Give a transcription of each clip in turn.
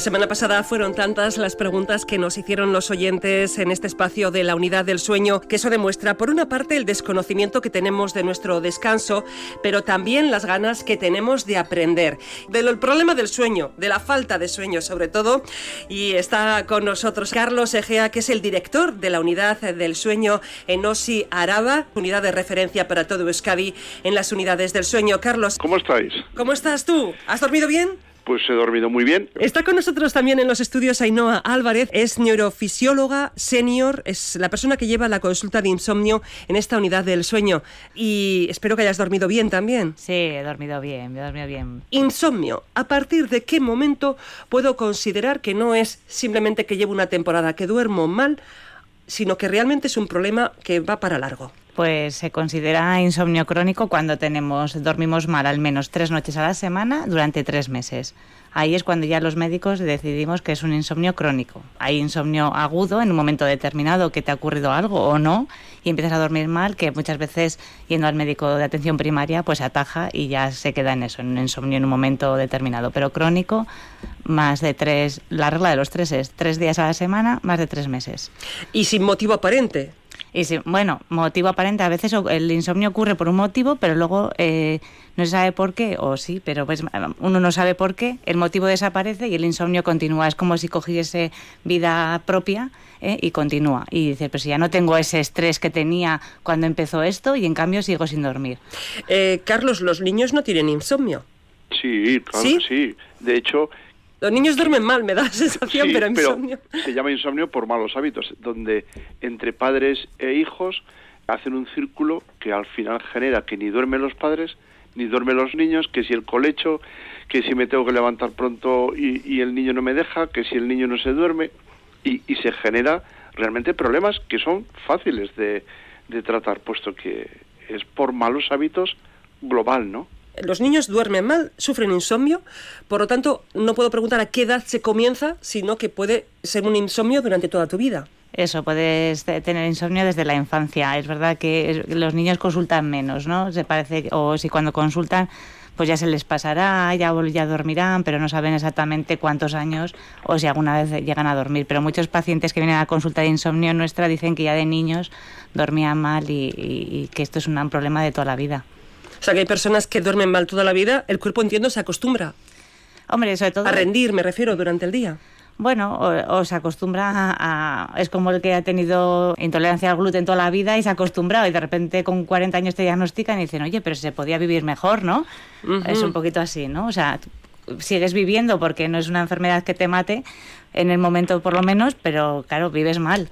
La semana pasada fueron tantas las preguntas que nos hicieron los oyentes en este espacio de la unidad del sueño, que eso demuestra, por una parte, el desconocimiento que tenemos de nuestro descanso, pero también las ganas que tenemos de aprender. Del problema del sueño, de la falta de sueño sobre todo, y está con nosotros Carlos Egea, que es el director de la unidad del sueño en OSI Araba, unidad de referencia para todo Euskadi en las unidades del sueño. Carlos. ¿Cómo estáis? ¿Cómo estás tú? ¿Has dormido bien? Pues he dormido muy bien. Está con nosotros también en los estudios Ainhoa Álvarez, es neurofisióloga senior, es la persona que lleva la consulta de insomnio en esta unidad del sueño. Y espero que hayas dormido bien también. Sí, he dormido bien, he dormido bien. Insomnio, ¿a partir de qué momento puedo considerar que no es simplemente que llevo una temporada que duermo mal, sino que realmente es un problema que va para largo? Pues se considera insomnio crónico cuando tenemos, dormimos mal al menos tres noches a la semana durante tres meses. Ahí es cuando ya los médicos decidimos que es un insomnio crónico. Hay insomnio agudo en un momento determinado que te ha ocurrido algo o no y empiezas a dormir mal, que muchas veces yendo al médico de atención primaria pues ataja y ya se queda en eso, en un insomnio en un momento determinado. Pero crónico, más de tres, la regla de los tres es tres días a la semana, más de tres meses. Y sin motivo aparente. Y si, bueno, motivo aparente, a veces el insomnio ocurre por un motivo, pero luego eh, no se sabe por qué, o sí, pero pues uno no sabe por qué, el motivo desaparece y el insomnio continúa. Es como si cogiese vida propia eh, y continúa. Y dice, pues ya no tengo ese estrés que tenía cuando empezó esto y en cambio sigo sin dormir. Eh, Carlos, ¿los niños no tienen insomnio? Sí, claro ¿Sí? que sí. De hecho, los niños duermen mal, me da la sensación, pero insomnio. se llama insomnio por malos hábitos, donde entre padres e hijos hacen un círculo que al final genera que ni duermen los padres ni duermen los niños, que si el colecho, que si me tengo que levantar pronto y, el niño no me deja, que si el niño no se duerme, y, y se genera realmente problemas que son fáciles de, de tratar, puesto que es por malos hábitos global, ¿no? Los niños duermen mal, sufren insomnio, por lo tanto no puedo preguntar a qué edad se comienza, sino que puede ser un insomnio durante toda tu vida. Eso, puedes tener insomnio desde la infancia. Es verdad que los niños consultan menos, ¿no? Se parece, o si cuando consultan, pues ya se les pasará, ya, ya dormirán, pero no saben exactamente cuántos años o si alguna vez llegan a dormir. Pero muchos pacientes que vienen a la consulta de insomnio nuestra dicen que ya de niños dormían mal y, y que esto es un problema de toda la vida. O sea, que hay personas que duermen mal toda la vida, el cuerpo, entiendo, se acostumbra. Hombre, sobre todo... A rendir, me refiero, durante el día. Bueno, o, se acostumbra a, Es como el que ha tenido intolerancia al gluten toda la vida y se ha acostumbrado y de repente con 40 años te diagnostican y dicen, oye, pero se podía vivir mejor, ¿no? Es un poquito así, ¿no? O sea, sigues viviendo porque no es una enfermedad que te mate, en el momento por lo menos, pero claro, vives mal.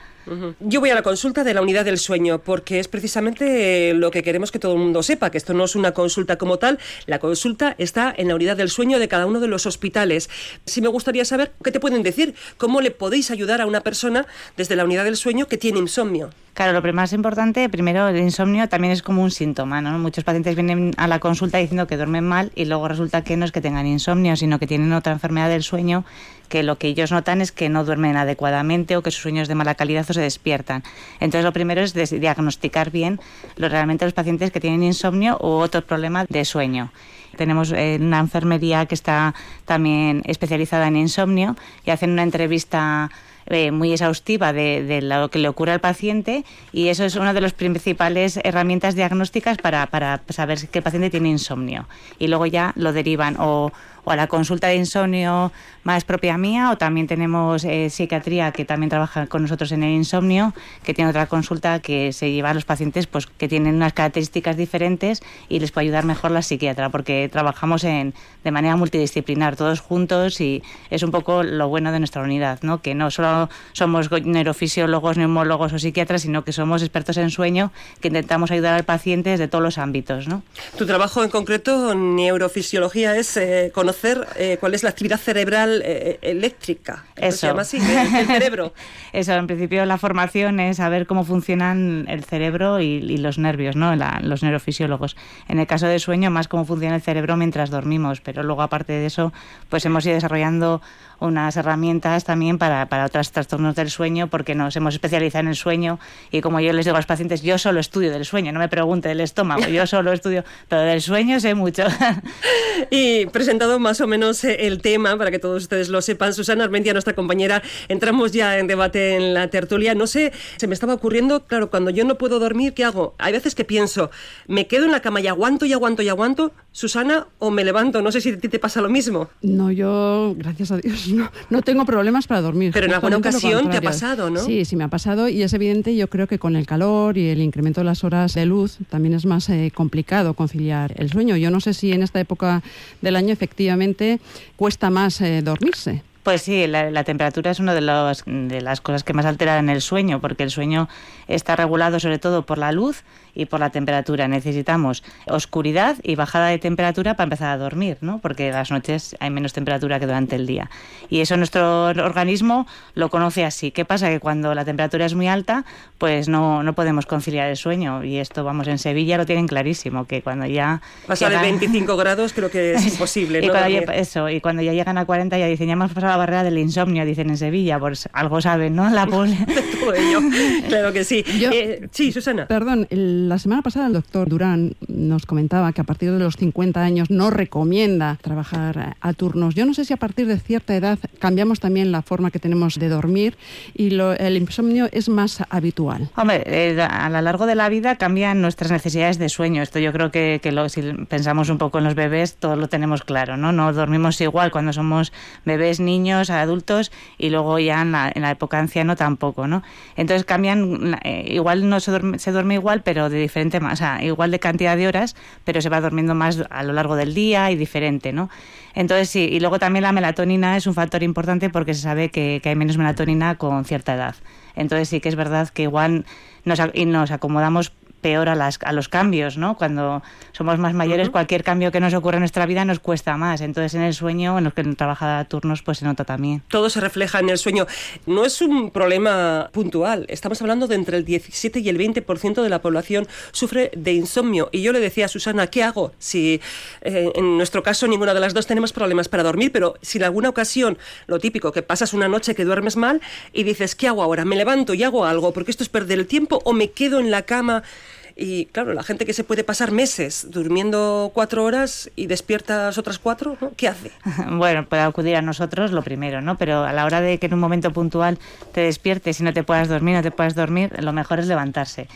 Yo voy a la consulta de la unidad del sueño porque es precisamente lo que queremos que todo el mundo sepa, que esto no es una consulta como tal, la consulta está en la unidad del sueño de cada uno de los hospitales. Sí me gustaría saber qué te pueden decir, cómo le podéis ayudar a una persona desde la unidad del sueño que tiene insomnio. Claro, lo más importante, primero, el insomnio también es como un síntoma, ¿no? Muchos pacientes vienen a la consulta diciendo que duermen mal y luego resulta que no es que tengan insomnio, sino que tienen otra enfermedad del sueño que lo que ellos notan es que no duermen adecuadamente o que sus sueños de mala calidad o despiertan. Entonces, lo primero es diagnosticar bien lo, realmente los pacientes que tienen insomnio u otro problema de sueño. Tenemos eh, una enfermería que está también especializada en insomnio y hacen una entrevista eh, muy exhaustiva de, lo que le ocurre al paciente y eso es una de las principales herramientas diagnósticas para, para saber que el paciente tiene insomnio. Y luego ya lo derivan o, o a la consulta de insomnio más propia mía, o también tenemos eh, psiquiatría que también trabaja con nosotros en el insomnio, que tiene otra consulta que se lleva a los pacientes pues que tienen unas características diferentes y les puede ayudar mejor la psiquiatra, porque trabajamos en, de manera multidisciplinar, todos juntos y es un poco lo bueno de nuestra unidad, ¿no? que no solo somos neurofisiólogos, neumólogos o psiquiatras, sino que somos expertos en sueño que intentamos ayudar al paciente desde todos los ámbitos. ¿no? Tu trabajo en concreto, neurofisiología, es eh, conocer conocer eh, cuál es la actividad cerebral eh, eléctrica. Eso. Se llama así, el, cerebro. Eso, en principio la formación es saber cómo funcionan el cerebro y, los nervios, ¿no? los neurofisiólogos. En el caso del sueño, más cómo funciona el cerebro mientras dormimos, pero luego aparte de eso, pues hemos ido desarrollando unas herramientas también para, para otros trastornos del sueño, porque nos hemos especializado en el sueño y como yo les digo a los pacientes, yo solo estudio del sueño, no me pregunte del estómago, yo solo estudio, pero del sueño sé mucho. y presentado más o menos eh, el tema, para que todos ustedes lo sepan, Susana Armentia, nuestra compañera, entramos ya en debate en la tertulia. No sé, se me estaba ocurriendo, claro, cuando yo no puedo dormir, ¿qué hago? Hay veces que pienso, ¿me quedo en la cama y aguanto y aguanto y aguanto, Susana, o me levanto? No sé si a ti te pasa lo mismo. No, yo, gracias a Dios, no, tengo problemas para dormir. Pero en alguna ocasión te ha pasado, ¿no? Sí, sí me ha pasado y es evidente, yo creo que con el calor y el incremento de las horas de luz también es más eh, complicado conciliar el sueño. Yo no sé si en esta época del año efectivamente cuesta más eh, dormirse. Pues sí, la, temperatura es una de, de las cosas que más alteran el sueño, porque el sueño está regulado sobre todo por la luz y por la temperatura. Necesitamos oscuridad y bajada de temperatura para empezar a dormir, ¿no? porque las noches hay menos temperatura que durante el día. Y eso nuestro organismo lo conoce así. ¿Qué pasa? Que cuando la temperatura es muy alta, pues no, no podemos conciliar el sueño. Y esto, vamos, en Sevilla lo tienen clarísimo, que cuando ya... Pasar de 25 grados creo que es imposible. y eso, y cuando ya llegan a 40 ya dicen, ya hemos pasado la barrera del insomnio, dicen en Sevilla, pues algo saben, ¿no? La todo ello. Claro que sí. Eh, sí, Susana. Perdón, el la semana pasada el doctor Durán nos comentaba que a partir de los 50 años no recomienda trabajar a turnos. Yo no sé si a partir de cierta edad cambiamos también la forma que tenemos de dormir y el insomnio es más habitual. Eh, a lo largo de la vida cambian nuestras necesidades de sueño. Esto yo creo que, si pensamos un poco en los bebés, todos lo tenemos claro, ¿no? No dormimos igual cuando somos bebés, niños, adultos y luego ya en la, época anciano tampoco, ¿no? Entonces cambian, eh, igual no se duerme, se duerme igual, pero de diferente, o sea, igual de cantidad de horas, pero se va durmiendo más a lo largo del día y diferente, ¿no? Entonces sí, y luego también la melatonina es un factor importante porque se sabe que, que hay menos melatonina con cierta edad. Entonces sí que es verdad que igual nos, y nos acomodamos peor a, las, a los cambios, ¿no? Cuando somos más mayores, cualquier cambio que nos ocurra en nuestra vida nos cuesta más. Entonces, en el sueño, en los que trabaja a turnos, pues se nota también. Todo se refleja en el sueño. No es un problema puntual. Estamos hablando de entre el 17 y el 20% de la población sufre de insomnio. Y yo le decía a Susana, ¿qué hago? Si eh, en nuestro caso ninguna de las dos tenemos problemas para dormir, pero si en alguna ocasión, lo típico, que pasas una noche que duermes mal y dices, ¿qué hago ahora? ¿Me levanto y hago algo? Porque esto es perder el tiempo o me quedo en la cama y claro, la gente que se puede pasar meses durmiendo cuatro horas y despiertas otras cuatro, ¿qué hace? Bueno, puede acudir a nosotros lo primero, ¿no? Pero a la hora de que en un momento puntual te despiertes y no te puedas dormir, no te puedas dormir, lo mejor es levantarse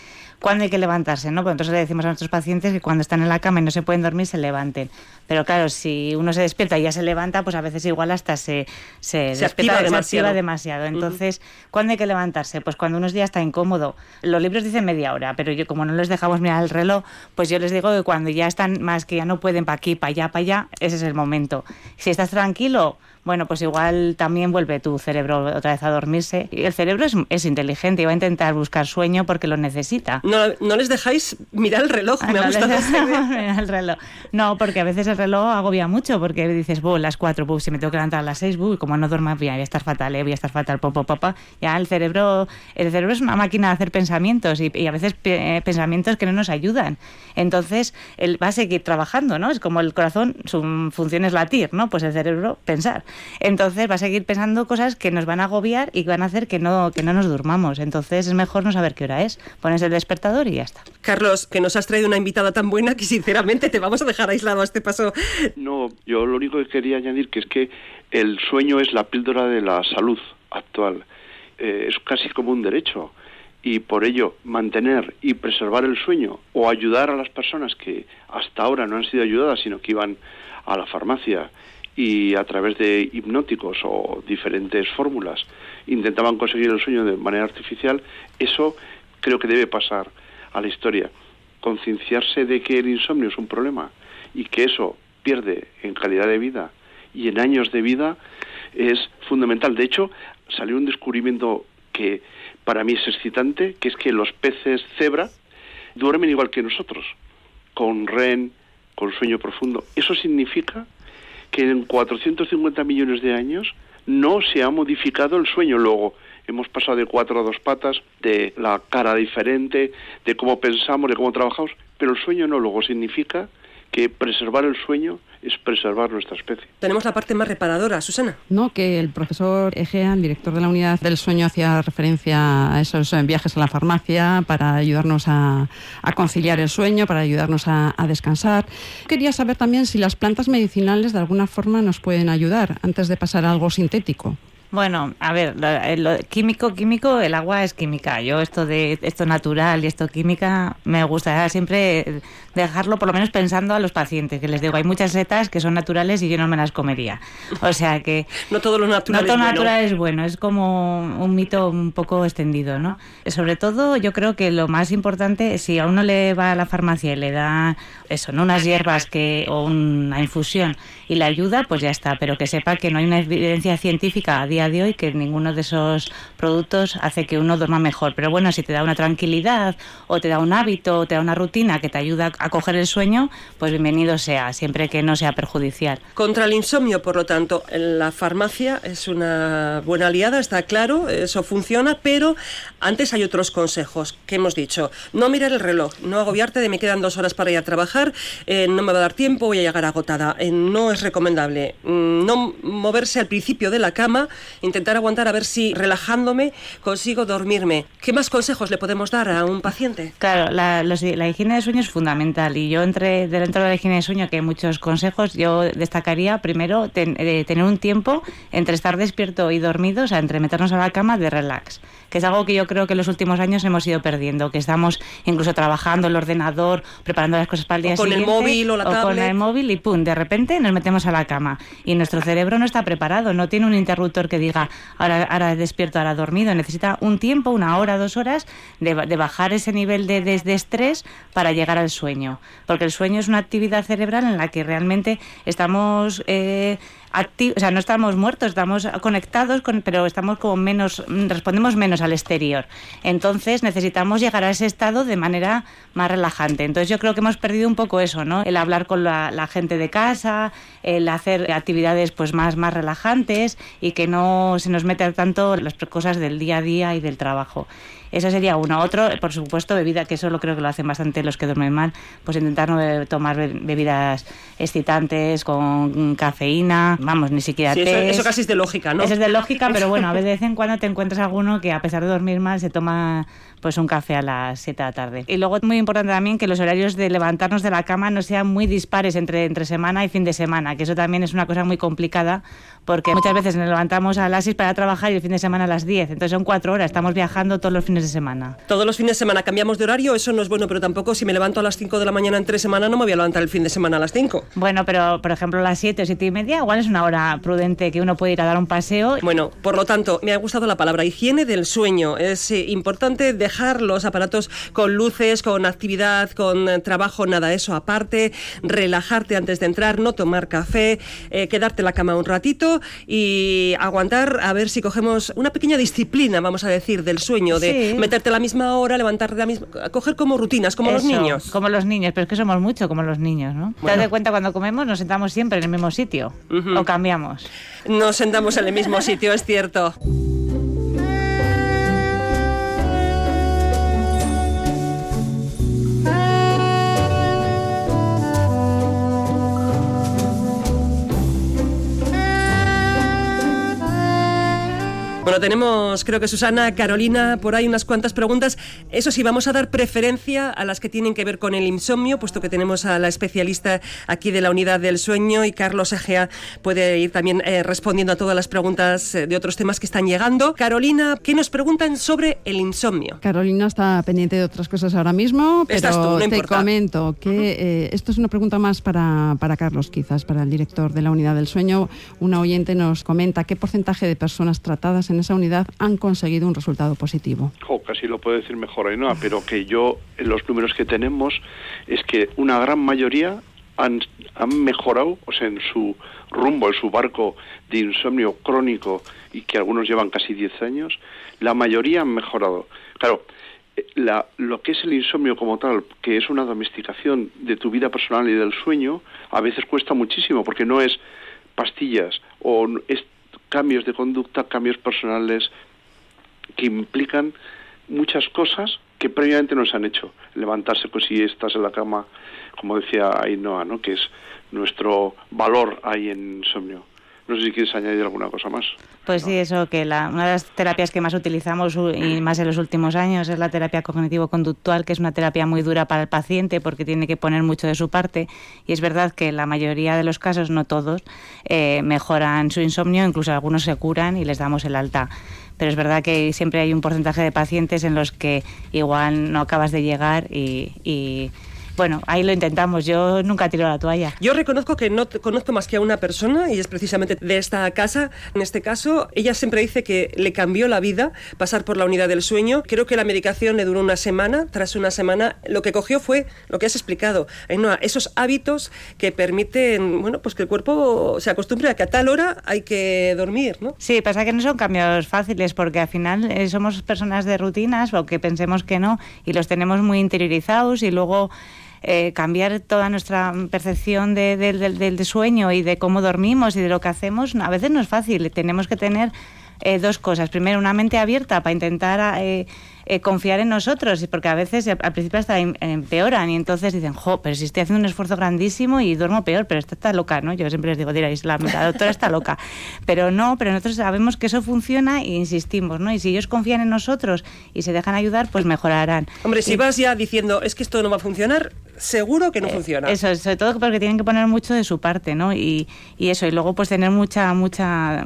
cuándo hay que levantarse, ¿no? Pues entonces le decimos a nuestros pacientes que cuando están en la cama y no se pueden dormir, se levanten. Pero claro, si uno se despierta y ya se levanta, pues a veces igual hasta se, se, se activa demasiado. demasiado. Entonces, ¿cuándo hay que levantarse? Pues cuando unos días está incómodo. Los libros dicen media hora, pero yo como no les dejamos mirar el reloj, pues yo les digo que cuando ya están más que ya no pueden para aquí, para allá, para allá, ese es el momento. Si estás tranquilo, bueno, pues igual también vuelve tu cerebro otra vez a dormirse. El cerebro es, es inteligente y va a intentar buscar sueño porque lo necesita. No, no les dejáis mirar el reloj, me ha gustado mirar el reloj. No, porque a veces el reloj agobia mucho porque dices, voy las cuatro, si me tengo que levantar a las seis, como no duermo, voy a estar fatal, eh, voy a estar fatal, popo, papá. Ya el cerebro, el cerebro es una máquina de hacer pensamientos y, a veces pensamientos que no nos ayudan. Entonces, él va a seguir trabajando, ¿no? Es como el corazón, su función es latir, ¿no? Pues el cerebro pensar. Entonces va a seguir pensando cosas que nos van a agobiar y que van a hacer que no, que no nos durmamos. Entonces es mejor no saber qué hora es. Pones el despertador y ya está. Carlos, que nos has traído una invitada tan buena que sinceramente te vamos a dejar aislado a este paso. No, yo lo único que quería añadir que es que el sueño es la píldora de la salud actual. Eh, es casi como un derecho y por ello mantener y preservar el sueño o ayudar a las personas que hasta ahora no han sido ayudadas, sino que iban a la farmacia y a través de hipnóticos o diferentes fórmulas intentaban conseguir el sueño de manera artificial, eso creo que debe pasar a la historia. Concienciarse de que el insomnio es un problema y que eso pierde en calidad de vida y en años de vida es fundamental. De hecho, salió un descubrimiento que para mí es excitante, que es que los peces cebra duermen igual que nosotros, con REN, con sueño profundo. Eso significa que en 450 millones de años no se ha modificado el sueño. Luego, hemos pasado de cuatro a dos patas, de la cara diferente, de cómo pensamos, de cómo trabajamos, pero el sueño no. Luego significa que preservar el sueño es preservar nuestra especie. Tenemos la parte más reparadora, Susana. No, que el profesor Egea, el director de la unidad del sueño, hacía referencia a esos viajes a la farmacia para ayudarnos a, conciliar el sueño, para ayudarnos a, a, descansar. Quería saber también si las plantas medicinales de alguna forma nos pueden ayudar antes de pasar a algo sintético. Bueno, a ver, lo, químico, químico, el agua es química. Yo esto de esto natural y esto química me gusta siempre dejarlo por lo menos pensando a los pacientes, que les digo, hay muchas setas que son naturales y yo no me las comería. O sea que no todo lo natural, no todo es, natural bueno. es bueno, es como un mito un poco extendido, ¿no? Sobre todo, yo creo que lo más importante si a uno le va a la farmacia y le da eso, no unas hierbas que o una infusión y le ayuda, pues ya está, pero que sepa que no hay una evidencia científica a día de hoy que ninguno de esos productos hace que uno duerma mejor. Pero bueno, si te da una tranquilidad o te da un hábito o te da una rutina que te ayuda a coger el sueño, pues bienvenido sea, siempre que no sea perjudicial. Contra el insomnio, por lo tanto, la farmacia es una buena aliada, está claro, eso funciona, pero antes hay otros consejos que hemos dicho. No mirar el reloj, no agobiarte de me quedan dos horas para ir a trabajar, eh, no me va a dar tiempo, voy a llegar agotada. Eh, no es recomendable. Mm, no moverse al principio de la cama intentar aguantar a ver si relajándome consigo dormirme. ¿Qué más consejos le podemos dar a un paciente? Claro, la, la higiene de sueño es fundamental y yo entre dentro de la higiene de sueño que hay muchos consejos, yo destacaría primero eh, tener un tiempo entre estar despierto y dormido, o sea, entre meternos a la cama de relax, que es algo que yo creo que en los últimos años hemos ido perdiendo, que estamos incluso trabajando el ordenador, preparando las cosas para el día o con siguiente, el móvil o la tablet. con el móvil y pum, de repente nos metemos a la cama y nuestro cerebro no está preparado, no tiene un interruptor que diga ahora, ahora despierto, ahora dormido. Necesita un tiempo, una hora, dos horas, de, de bajar ese nivel de, de, de, estrés para llegar al sueño. Porque el sueño es una actividad cerebral en la que realmente estamos... Eh, o sea, no estamos muertos, estamos conectados, con, pero estamos como menos, respondemos menos al exterior. Entonces necesitamos llegar a ese estado de manera más relajante. Entonces yo creo que hemos perdido un poco eso, ¿no? El hablar con la, la gente de casa, el hacer actividades pues más, más relajantes y que no se nos mete tanto las cosas del día a día y del trabajo. Esa sería una. Otro, por supuesto, bebida, que eso lo creo que lo hacen bastante los que duermen mal, pues intentar no tomar bebidas excitantes con cafeína, vamos, ni siquiera sí, té. Eso, eso, casi es de lógica, ¿no? Eso es de lógica, pero bueno, a vez en cuando te encuentras alguno que a pesar de dormir mal se toma pues un café a las 7 de la tarde. Y luego muy importante también que los horarios de levantarnos de la cama no sean muy dispares entre, entre semana y fin de semana, que eso también es una cosa muy complicada porque muchas veces nos levantamos a las 6 para trabajar y el fin de semana a las 10, entonces son cuatro horas, estamos viajando todos los fines de semana. Todos los fines de semana cambiamos de horario, eso no es bueno, pero tampoco si me levanto a las 5 de la mañana en tres semanas no me voy a levantar el fin de semana a las 5. Bueno, pero por ejemplo a las 7 o 7 y media igual es una hora prudente que uno puede ir a dar un paseo. Bueno, por lo tanto, me ha gustado la palabra higiene del sueño. Es eh, importante dejar los aparatos con luces, con actividad, con eh, trabajo, nada eso aparte, relajarte antes de entrar, no tomar café, eh, quedarte en la cama un ratito y aguantar a ver si cogemos una pequeña disciplina, vamos a decir, del sueño, de Sí. Meterte a la misma hora, levantarte a la misma, coger como rutinas, como los niños. Como los niños, pero es que somos mucho como los niños, ¿no? Te das cuenta cuando comemos nos sentamos siempre en el mismo sitio Ujú. o cambiamos. Nos sentamos en el mismo sitio, es cierto. Bueno, tenemos, creo que Susana, Carolina, por ahí unas cuantas preguntas. Eso sí, vamos a dar preferencia a las que tienen que ver con el insomnio, puesto que tenemos a la especialista aquí de la unidad del sueño y Carlos Egea puede ir también eh, respondiendo a todas las preguntas eh, de otros temas que están llegando. Carolina, ¿qué nos preguntan sobre el insomnio? Carolina está pendiente de otras cosas ahora mismo, pero Estás tú, no te importa. comento que eh, esto es una pregunta más para, para Carlos, quizás para el director de la unidad del sueño. Una oyente nos comenta qué porcentaje de personas tratadas en esa unidad han conseguido un resultado positivo. Jo, casi lo puede decir mejor Ainhoa, pero que yo, en los números que tenemos, es que una gran mayoría han, han mejorado, o sea, en su rumbo, en su barco de insomnio crónico y que algunos llevan casi 10 años, la mayoría han mejorado. Claro, eh, la, lo que es el insomnio como tal, que es una domesticación de tu vida personal y del sueño, a veces cuesta muchísimo porque no es pastillas o cambios de conducta, cambios personales que implican muchas cosas que previamente no se han hecho. Levantarse pues si estás en la cama, como decía Ainhoa, ¿no? que es nuestro valor ahí en insomnio. No sé si quieres añadir alguna cosa más. Pues sí, eso, que la, una de las terapias que más utilizamos y más en los últimos años es la terapia cognitivo-conductual, que es una terapia muy dura para el paciente porque tiene que poner mucho de su parte. Y es verdad que la mayoría de los casos, no todos, eh, mejoran su insomnio, incluso algunos se curan y les damos el alta pero es verdad que siempre hay un porcentaje de pacientes en los que igual no acabas de llegar y bueno, ahí lo intentamos. Yo nunca tiro la toalla. Yo reconozco que no conozco más que a una persona y es precisamente de esta casa. En este caso, ella siempre dice que le cambió la vida pasar por la unidad del sueño. Creo que la medicación le duró una semana. Tras una semana, lo que cogió fue lo que has explicado. esos hábitos que permiten, bueno, pues que el cuerpo se acostumbre a que a tal hora hay que dormir, ¿no? Sí, pasa que no son cambios fáciles porque al final eh, somos personas de rutinas, aunque pensemos que no, y los tenemos muy interiorizados y luego eh, cambiar toda nuestra percepción del sueño y de cómo dormimos y de lo que hacemos, a veces no es fácil. Tenemos que tener eh, dos cosas. Primero, una mente abierta para intentar eh, eh, confiar en nosotros, porque a veces al principio hasta em, empeoran y entonces dicen, jo, pero si estoy haciendo un esfuerzo grandísimo y duermo peor, pero esta está loca, ¿no? Yo siempre les digo, diréis, la, la doctora está loca. Pero no, pero nosotros sabemos que eso funciona e insistimos, ¿no? Y si ellos confían en nosotros y se dejan ayudar, pues mejorarán. Hombre, si vas ya diciendo, es que esto no va a funcionar, seguro que no funciona. Eso, sobre todo porque tienen que poner mucho de su parte, ¿no? Y, y eso, y luego pues tener mucha, mucha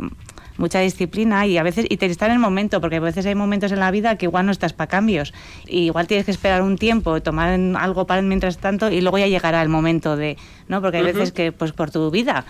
mucha disciplina y a veces y te está en el momento, porque a veces hay momentos en la vida que igual no estás para cambios. Y igual tienes que esperar un tiempo, tomar algo para mientras tanto y luego ya llegará el momento de, ¿no? Porque hay veces que pues por tu vida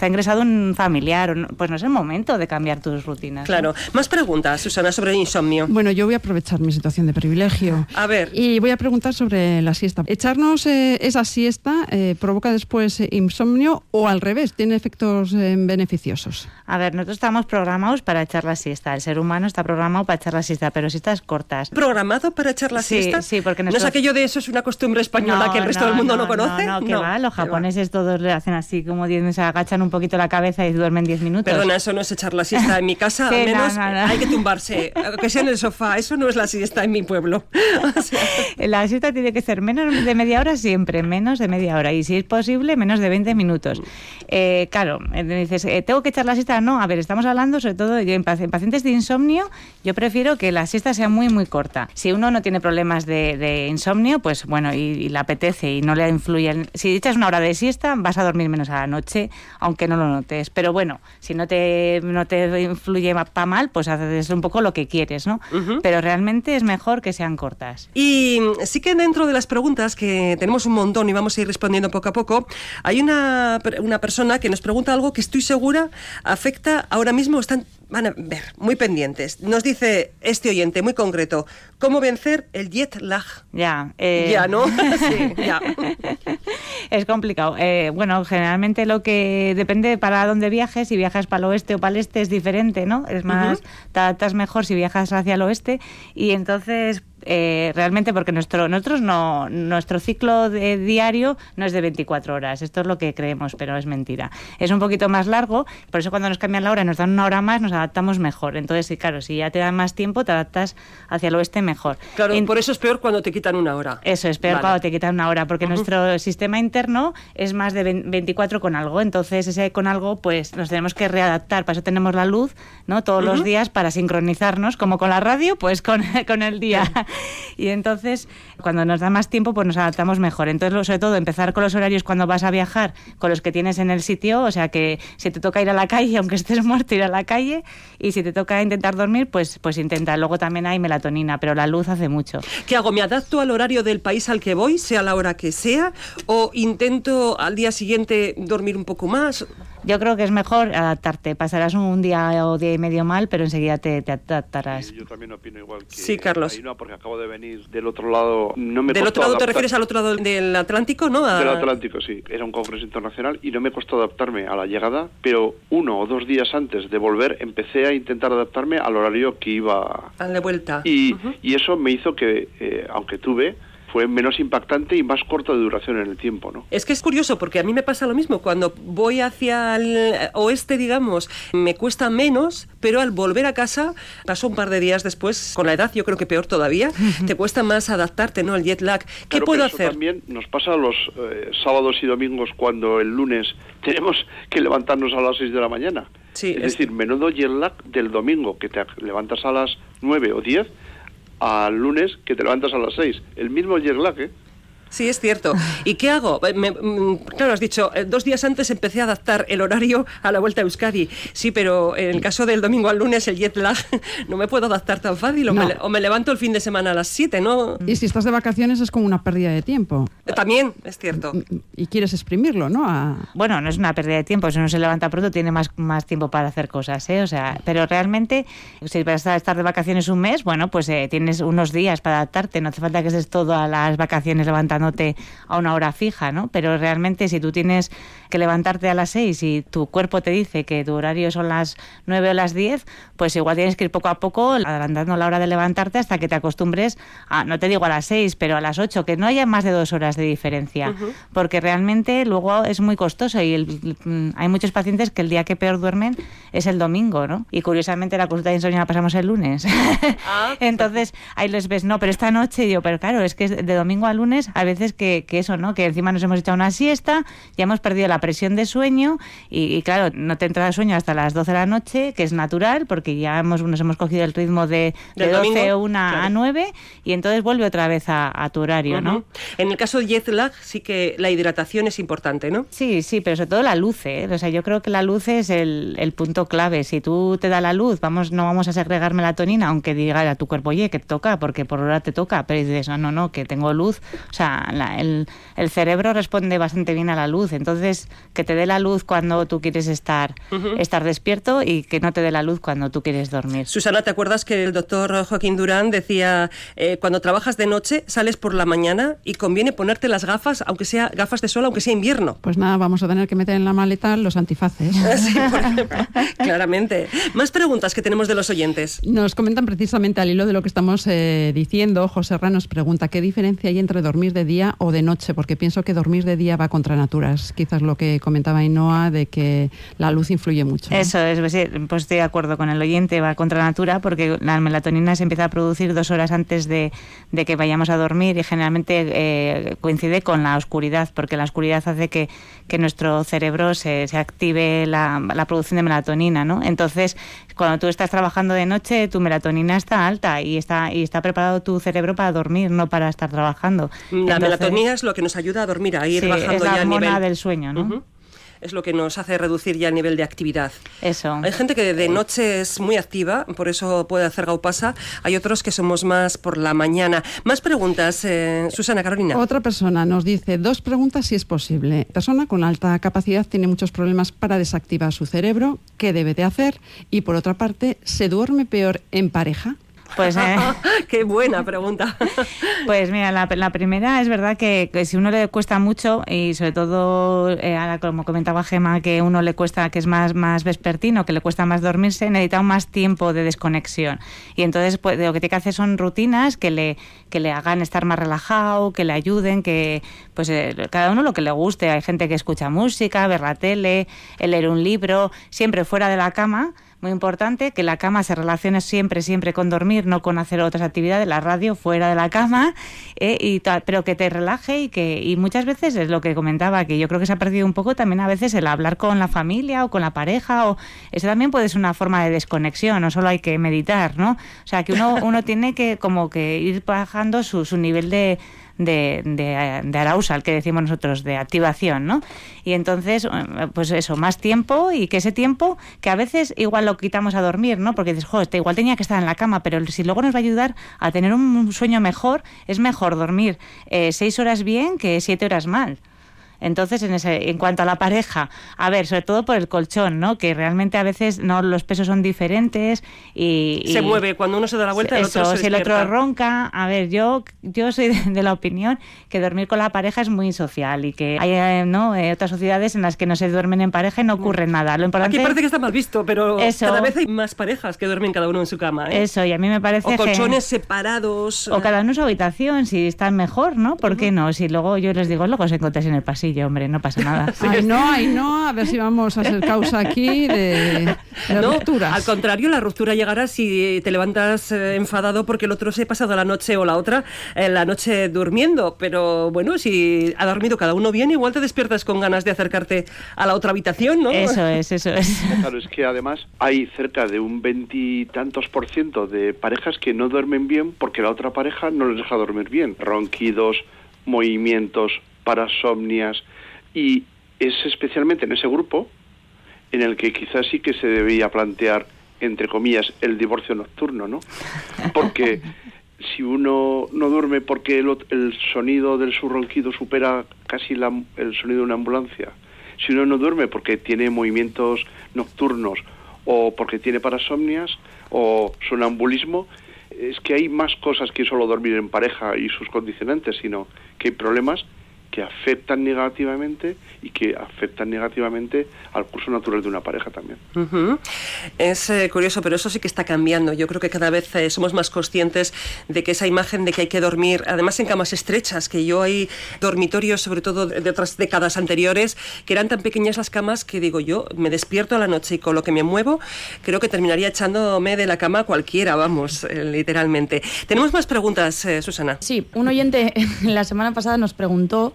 ha ingresado un familiar, pues no es el momento de cambiar tus rutinas. Claro. Más preguntas, Susana, sobre el insomnio. Bueno, yo voy a aprovechar mi situación de privilegio. A ver. Y voy a preguntar sobre la siesta. ¿Echarnos eh, esa siesta eh, provoca después eh, insomnio o al revés? ¿Tiene efectos beneficiosos? A ver, nosotros estamos programados para echar la siesta. El ser humano está programado para echar la siesta, pero siestas cortas. ¿Programado para echar la siesta? Sí, porque ¿No es aquello de eso es una costumbre española que el resto del mundo no, conoce? No, no, que va. Los japoneses todos le hacen así, como se agachan un poquito la cabeza y duermen 10 minutos. Perdona, eso no es echar la siesta en mi casa, al menos hay que tumbarse, que sea en el sofá, eso no es la siesta en mi pueblo. La siesta tiene que ser menos de media hora siempre, menos de media hora, y si es posible, menos de 20 minutos. Eh, claro, eh, dices, eh, ¿tengo que echar la siesta? No, a ver, estamos hablando sobre todo en pacientes de insomnio, yo prefiero que la siesta sea muy, muy corta. Si uno no tiene problemas de, insomnio, pues bueno, y, y, le apetece y no le influye, si echas una hora de siesta, vas a dormir menos a la noche, aunque no lo notes. Pero bueno, si no te, no te influye para mal, pues haces un poco lo que quieres, ¿no? Pero realmente es mejor que sean cortas. Y sí que dentro de las preguntas, que tenemos un montón y vamos a ir respondiendo poco a poco, hay una, una persona que nos pregunta algo que estoy segura afecta ahora mismo, están van a ver, muy pendientes. Nos dice este oyente muy concreto, ¿cómo vencer el jet lag? Ya. Eh... Ya, ¿no? sí, ya. Es complicado. Eh, bueno, generalmente lo que depende para dónde viajes, si viajas para el oeste o para el este es diferente, ¿no? Es más, te adaptas mejor si viajas hacia el oeste y entonces eh, realmente porque nuestro nosotros no nuestro ciclo de diario no es de 24 horas esto es lo que creemos pero es mentira. Es un poquito más largo por eso cuando nos cambian la hora y nos dan una hora más nos adaptamos mejor. Entonces sí claro si ya te dan más tiempo te adaptas hacia el oeste mejor. Claro por eso es peor cuando te quitan una hora. Eso es peor cuando te quitan una hora porque nuestro sistema interno es más de 24 con algo. Entonces ese con algo pues nos tenemos que readaptar. Para eso tenemos la luz no todos los días para sincronizarnos como con la radio pues con, con el día y entonces, cuando nos da más tiempo, pues nos adaptamos mejor. Entonces, sobre todo, empezar con los horarios cuando vas a viajar, con los que tienes en el sitio, o sea que si te toca ir a la calle, aunque estés muerto, ir a la calle, y si te toca intentar dormir, pues, pues intenta. Luego también hay melatonina, pero la luz hace mucho. ¿Qué hago? ¿Me adapto al horario del país al que voy, sea la hora que sea, o intento al día siguiente dormir un poco más? Yo creo que es mejor adaptarte. Pasarás un día o día y medio mal, pero enseguida te, adaptarás. yo también opino igual que Sí, Carlos. porque acabo de venir del otro lado. No me ¿Del otro lado te refieres al otro lado del Atlántico, no? Del Atlántico, sí. Era un congreso internacional y no me costó adaptarme a la llegada, pero uno o dos días antes de volver empecé a intentar adaptarme al horario que iba... A la vuelta. Y, y eso me hizo que, eh, aunque tuve fue menos impactante y más corto de duración en el tiempo, ¿no? Es que es curioso porque a mí me pasa lo mismo. Cuando voy hacia el oeste, digamos, me cuesta menos, pero al volver a casa, pasó un par de días después, con la edad yo creo que peor todavía, te cuesta más adaptarte, ¿no? Al jet lag. ¿Qué puedo hacer? También nos pasa los eh, sábados y domingos cuando el lunes tenemos que levantarnos a las 6 de la mañana. Sí, es, decir, menudo jet lag del domingo, que te levantas a las 9 o 10 al lunes que te levantas a las 6. El mismo ¿eh? Sí, es cierto. ¿Y qué hago? Mm, claro, has dicho, eh, dos días antes empecé a adaptar el horario a la vuelta a Euskadi. Sí, pero en el caso del domingo al lunes, el jet lag, no me puedo adaptar tan fácil. O, me, levanto el fin de semana a las 7, ¿no? Y si estás de vacaciones es como una pérdida de tiempo. Eh, también, es cierto. Mm, y quieres exprimirlo, ¿no? Bueno, no es una pérdida de tiempo. Si uno se levanta pronto, tiene más, más tiempo para hacer cosas, ¿eh? O sea, pero realmente, si vas a estar de vacaciones un mes, bueno, pues eh, tienes unos días para adaptarte. No hace falta que estés todas las vacaciones a una hora fija, ¿no? Pero realmente si tú tienes que levantarte a las 6 y tu cuerpo te dice que tu horario son las 9 o las 10, pues igual tienes que ir poco a poco adelantando la hora de levantarte hasta que te acostumbres a, no te digo a las 6, pero a las 8, que no haya más de dos horas de diferencia, porque realmente luego es muy costoso y mm, hay muchos pacientes que el día que peor duermen es el domingo, ¿no? Y curiosamente la consulta de insomnio la pasamos el lunes. Ah, Entonces ahí les ves, no, pero esta noche, digo, pero claro, es que de domingo a lunes a veces que, que eso, ¿no? Que encima nos hemos echado una siesta, ya hemos perdido la presión de sueño y, claro, no te entra el sueño hasta las 12 de la noche, que es natural porque ya hemos, nos hemos cogido el ritmo de, de 12 o 1 a 9 y entonces vuelve otra vez a, tu horario, ¿no? En el caso de jet lag sí que la hidratación es importante, ¿no? Sí, sí, pero sobre todo la luz, ¿eh? O sea, yo creo que la luz es el, el punto clave. Si tú te da la luz, vamos, no vamos a segregar melatonina, aunque diga a tu cuerpo, oye, que te toca, porque por hora te toca, pero dices, no, no, no, que tengo luz. O sea, el, el cerebro responde bastante bien a la luz. Entonces, que te dé la luz cuando tú quieres estar, estar despierto y que no te dé la luz cuando tú quieres dormir. Susana, ¿te acuerdas que el doctor Joaquín Durán decía, eh, cuando trabajas de noche, sales por la mañana y conviene ponerte las gafas, aunque sea gafas de sol, aunque sea invierno? Pues nada, vamos a tener que meter en la maleta los antifaces. sí, por ejemplo, claramente. Más preguntas que tenemos de los oyentes. Nos comentan precisamente al hilo de lo que estamos eh, diciendo. José Rá nos pregunta, ¿qué diferencia hay entre dormir de día o de noche? Porque pienso que dormir de día va contra naturas. Quizás lo que comentaba Ainhoa de que la luz influye mucho. Eso es, pues, pues, estoy de acuerdo con el oyente, va contra natura porque la melatonina se empieza a producir dos horas antes de, que vayamos a dormir y generalmente eh, coincide con la oscuridad porque la oscuridad hace que, que nuestro cerebro se, se active la, la, producción de melatonina, ¿no? Entonces, cuando tú estás trabajando de noche, tu melatonina está alta y está, y está preparado tu cerebro para dormir, no para estar trabajando. La melatonina es lo que nos ayuda a dormir, a ir bajando es la ya el nivel del sueño, ¿no? Es lo que nos hace reducir ya el nivel de actividad. Eso. Hay gente que de noche es muy activa, por eso puede hacer gaupasa. Hay otros que somos más por la mañana. Más preguntas, eh, Susana Carolina. Otra persona nos dice dos preguntas si es posible. Persona con alta capacidad tiene muchos problemas para desactivar su cerebro. ¿Qué debe de hacer? Y por otra parte, ¿se duerme peor en pareja? Pues, eh, Qué buena pregunta. pues mira, la, primera es verdad que, si uno le cuesta mucho y sobre todo, eh, como comentaba Gema, que uno le cuesta, que es más, más vespertino, que le cuesta más dormirse, necesita más tiempo de desconexión. Y entonces pues, lo que tiene que hacer son rutinas que le, que le hagan estar más relajado, que le ayuden, que pues eh, cada uno lo que le guste. Hay gente que escucha música, ver la tele, leer un libro, siempre fuera de la cama muy importante, que la cama se relacione siempre, siempre con dormir, no con hacer otras actividades, la radio fuera de la cama, eh, y pero que te relaje y que y muchas veces es lo que comentaba, que yo creo que se ha perdido un poco también a veces el hablar con la familia o con la pareja, o eso también puede ser una forma de desconexión, no solo hay que meditar, ¿no? O sea, que uno, uno tiene que como que ir bajando su, su nivel de de, de, de arousal, que decimos nosotros, de activación, ¿no? Y entonces, eh, pues eso, más tiempo y que ese tiempo, que a veces igual lo quitamos a dormir, ¿no? Porque dices, joder, este igual tenía que estar en la cama, pero si luego nos va a ayudar a tener un sueño mejor, es mejor dormir eh, seis horas bien que siete horas mal. Entonces, en, ese, en cuanto a la pareja, a ver, sobre todo por el colchón, ¿no? Que realmente a veces no los pesos son diferentes y... se mueve, cuando uno se da la vuelta, el otro se si el otro ronca, a ver, yo, yo soy de, la opinión que dormir con la pareja es muy social y que hay eh, ¿no? Eh, otras sociedades en las que no se duermen en pareja y no ocurre nada. Lo importante... Aquí parece que está mal visto, pero cada vez hay más parejas que duermen cada uno en su cama. ¿eh? Eso, y a mí me parece O colchones separados. O cada uno en su habitación, si están mejor, ¿no? ¿Por qué no? Si luego yo les digo, luego se encontréis en el pasillo, hombre, no pasa nada. ay, no, ay, no, a ver si vamos a ser causa aquí de, rupturas. Al contrario, la ruptura llegará si te levantas eh, enfadado porque el otro se ha pasado la noche o la otra eh, la noche durmiendo. Pero bueno, si ha dormido cada uno bien, igual te despiertas con ganas de acercarte a la otra habitación, ¿no? Eso es, eso es. Claro, es que además hay cerca de un veintitantos por ciento de parejas que no duermen bien porque la otra pareja no les deja dormir bien. Ronquidos, movimientos, parasomnias y es especialmente en ese grupo en el que quizás sí que se debía plantear entre comillas el divorcio nocturno, ¿no? Porque si uno no duerme porque el, sonido del su ronquido supera casi el sonido de una ambulancia, si uno no duerme porque tiene movimientos nocturnos o porque tiene parasomnias o sonambulismo, es que hay más cosas que solo dormir en pareja y sus condicionantes, sino que hay problemas que afectan negativamente y que afectan negativamente al curso natural de una pareja también. Es eh, curioso, pero eso sí que está cambiando. Yo creo que cada vez eh, somos más conscientes de que esa imagen de que hay que dormir, además en camas estrechas, que yo hay dormitorios, sobre todo de otras décadas anteriores, que eran tan pequeñas las camas que digo yo, me despierto a la noche y con lo que me muevo, creo que terminaría echándome de la cama cualquiera, vamos, eh, literalmente. Tenemos más preguntas, Susana. Sí, un oyente la semana pasada nos preguntó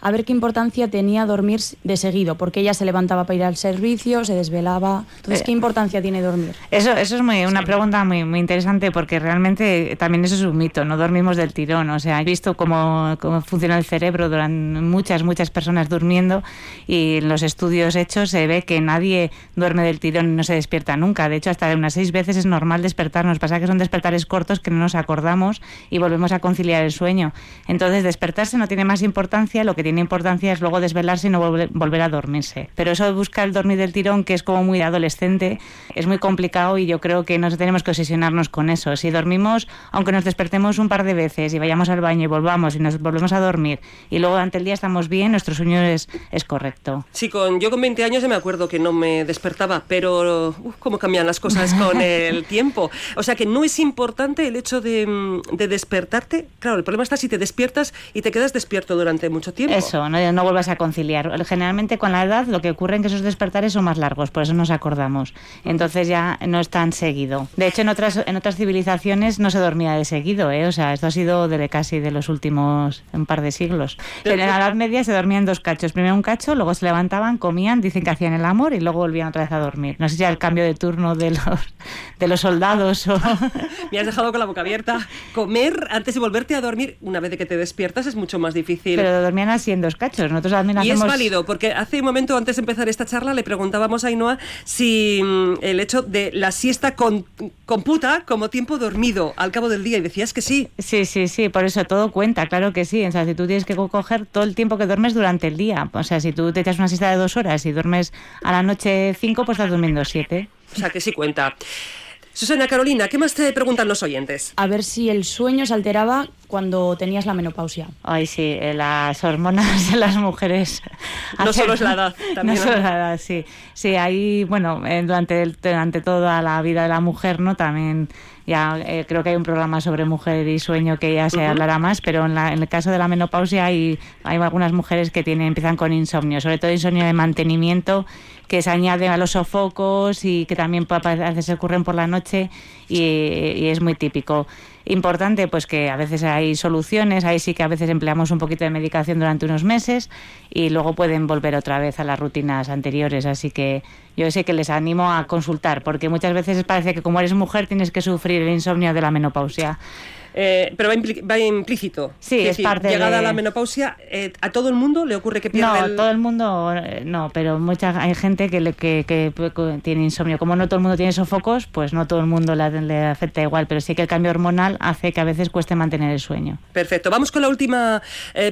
a ver qué importancia tenía dormir de seguido, porque ella se levantaba para ir al servicio, se desvelaba. Entonces, ¿qué eh, importancia tiene dormir? Eso, eso es muy, una pregunta muy, muy interesante, porque realmente también eso es un mito, no dormimos del tirón. O sea, he visto cómo, cómo funciona el cerebro durante muchas, muchas personas durmiendo y en los estudios hechos se ve que nadie duerme del tirón y no se despierta nunca. De hecho, hasta de unas seis veces es normal despertarnos. Pasa que son despertares cortos que no nos acordamos y volvemos a conciliar el sueño. Entonces, despertarse no tiene más importancia, lo que tiene importancia es luego desvelarse y no volver, a dormirse. Pero eso de buscar el dormir del tirón, que es como muy adolescente, es muy complicado y yo creo que no tenemos que obsesionarnos con eso. Si dormimos, aunque nos despertemos un par de veces y vayamos al baño y volvamos y nos volvemos a dormir y luego durante el día estamos bien, nuestro sueño es, es correcto. Sí, con, yo con 20 años ya me acuerdo que no me despertaba, pero cómo cambian las cosas con el tiempo. O sea que no es importante el hecho de, de despertarte. Claro, el problema está si te despiertas y te quedas despierto durante mucho tiempo. Eso, no, no vuelvas a conciliar. Generalmente con la edad lo que ocurre es que esos despertares son más largos, por eso nos acordamos. Entonces ya no es tan seguido. De hecho, en otras, en otras civilizaciones no se dormía de seguido, ¿eh? o sea, esto ha sido de casi de los últimos un par de siglos. En la Edad Media se dormían dos cachos. Primero un cacho, luego se levantaban, comían, dicen que hacían el amor y luego volvían otra vez a dormir. No sé si era el cambio de turno de los, de los soldados o... Me has dejado con la boca abierta. Comer antes de volverte a dormir, una vez que te despiertas, es mucho más difícil. Pero dormían así en dos cachos. Nosotros también y es válido, porque hace un momento antes de empezar esta charla le preguntábamos a Ainhoa si mm, el hecho de la siesta con, computa como tiempo dormido al cabo del día y decías que sí. Sí, sí, sí, por eso todo cuenta, claro que sí. O sea, si tú tienes que coger todo el tiempo que duermes durante el día. O sea, si tú te echas una siesta de dos horas y duermes a la noche cinco, pues estás durmiendo siete. O sea, que sí cuenta. Susana Carolina, ¿qué más te preguntan los oyentes? A ver si el sueño se alteraba cuando tenías la menopausia. Ay, sí, eh, las hormonas de las mujeres. No solo es la edad, también. No solo la edad, sí. Sí, ahí, bueno, eh, durante, durante toda la vida de la mujer, ¿no? También ya eh, creo que hay un programa sobre mujer y sueño que ya se hablará más, pero en, en, el caso de la menopausia hay, hay algunas mujeres que tienen, empiezan con insomnio, sobre todo insomnio de mantenimiento que se añaden a los sofocos y que también a veces ocurren por la noche y, es muy típico. Importante pues que a veces hay soluciones, ahí sí que a veces empleamos un poquito de medicación durante unos meses y luego pueden volver otra vez a las rutinas anteriores, así que yo sé que les animo a consultar porque muchas veces parece que como eres mujer tienes que sufrir el insomnio de la menopausia. Eh, pero va, implícito. Sí, es, parte Llegada a la menopausia, eh, ¿a todo el mundo le ocurre que pierde No, todo el mundo eh, no, pero mucha hay gente que, le, que, tiene insomnio. Como no todo el mundo tiene sofocos, pues no todo el mundo le, afecta igual, pero sí que el cambio hormonal hace que a veces cueste mantener el sueño. Perfecto. Vamos con la última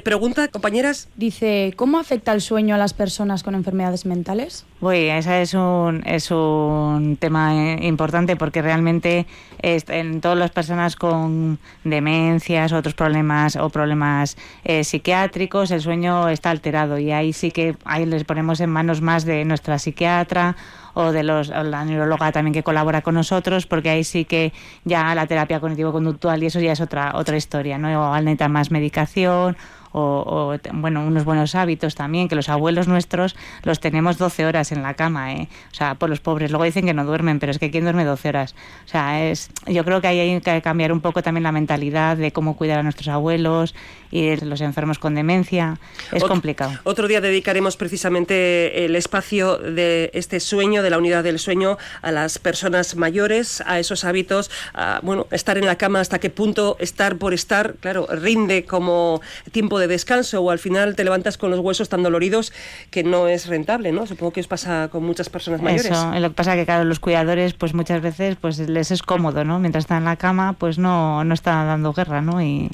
pregunta, compañeras. Dice, ¿cómo afecta el sueño a las personas con enfermedades mentales? Uy, ese es un, es un tema importante porque realmente en todas las personas con demencias, otros problemas o problemas eh, psiquiátricos, el sueño está alterado y ahí sí que ahí les ponemos en manos más de nuestra psiquiatra o de los, la neuróloga también que colabora con nosotros, porque ahí sí que ya la terapia cognitivo-conductual y eso ya es otra otra historia, ¿no? O al necesitar más medicación o, bueno, unos buenos hábitos también, que los abuelos nuestros los tenemos 12 horas en la cama, ¿eh? O sea, por los pobres. Luego dicen que no duermen, pero es que ¿quién duerme 12 horas? O sea, es, yo creo que hay que cambiar un poco también la mentalidad de cómo cuidar a nuestros abuelos y los enfermos con demencia. Es complicado. Otro día dedicaremos precisamente el espacio de este sueño, de la unidad del sueño, a las personas mayores, a esos hábitos, a, bueno, estar en la cama, hasta qué punto estar por estar, claro, rinde como tiempo de descanso o al final te levantas con los huesos tan doloridos que no es rentable, ¿no? Supongo que os pasa con muchas personas mayores. Eso, lo que pasa que claro, los cuidadores pues muchas veces pues les es cómodo, ¿no? Mientras están en la cama pues no, no está dando guerra, ¿no? Y,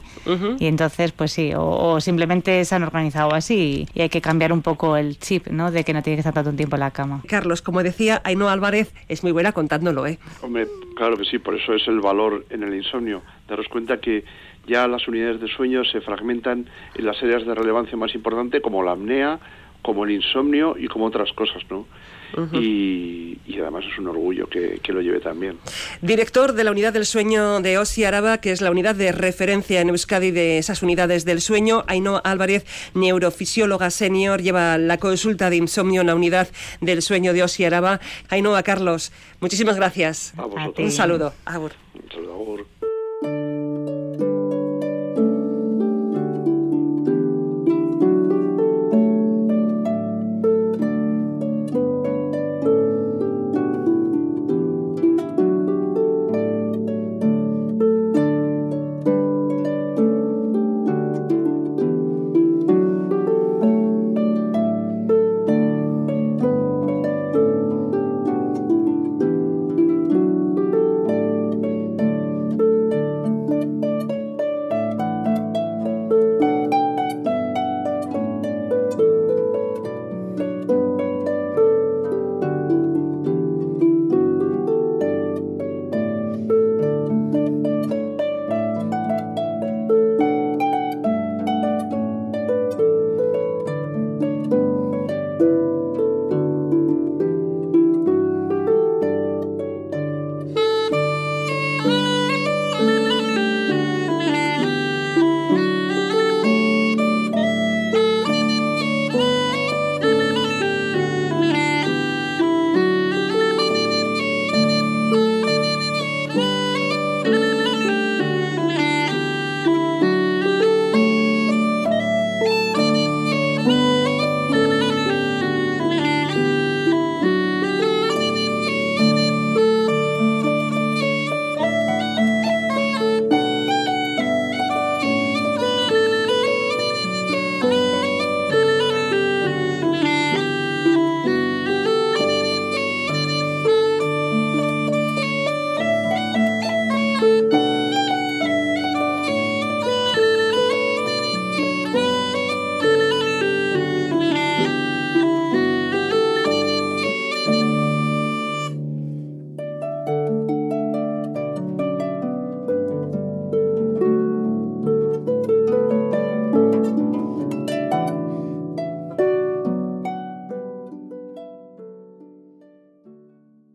y entonces pues sí, o, simplemente se han organizado así y, hay que cambiar un poco el chip, ¿no? De que no tiene que estar tanto tiempo en la cama. Carlos, como decía Ainhoa Álvarez, es muy buena contándolo, ¿eh? Hombre, claro que sí, por eso es el valor en el insomnio. Daros cuenta que ya las unidades de sueño se fragmentan en las áreas de relevancia más importante como la apnea, como el insomnio y como otras cosas, ¿no? y, además es un orgullo que, lo lleve también. Director de la Unidad del Sueño de OSI Araba, que es la unidad de referencia en Euskadi de esas unidades del sueño. Ainhoa Álvarez, neurofisióloga senior, lleva la consulta de insomnio en la Unidad del Sueño de OSI Araba. Ainhoa, Carlos, muchísimas gracias. Un saludo. Un saludo.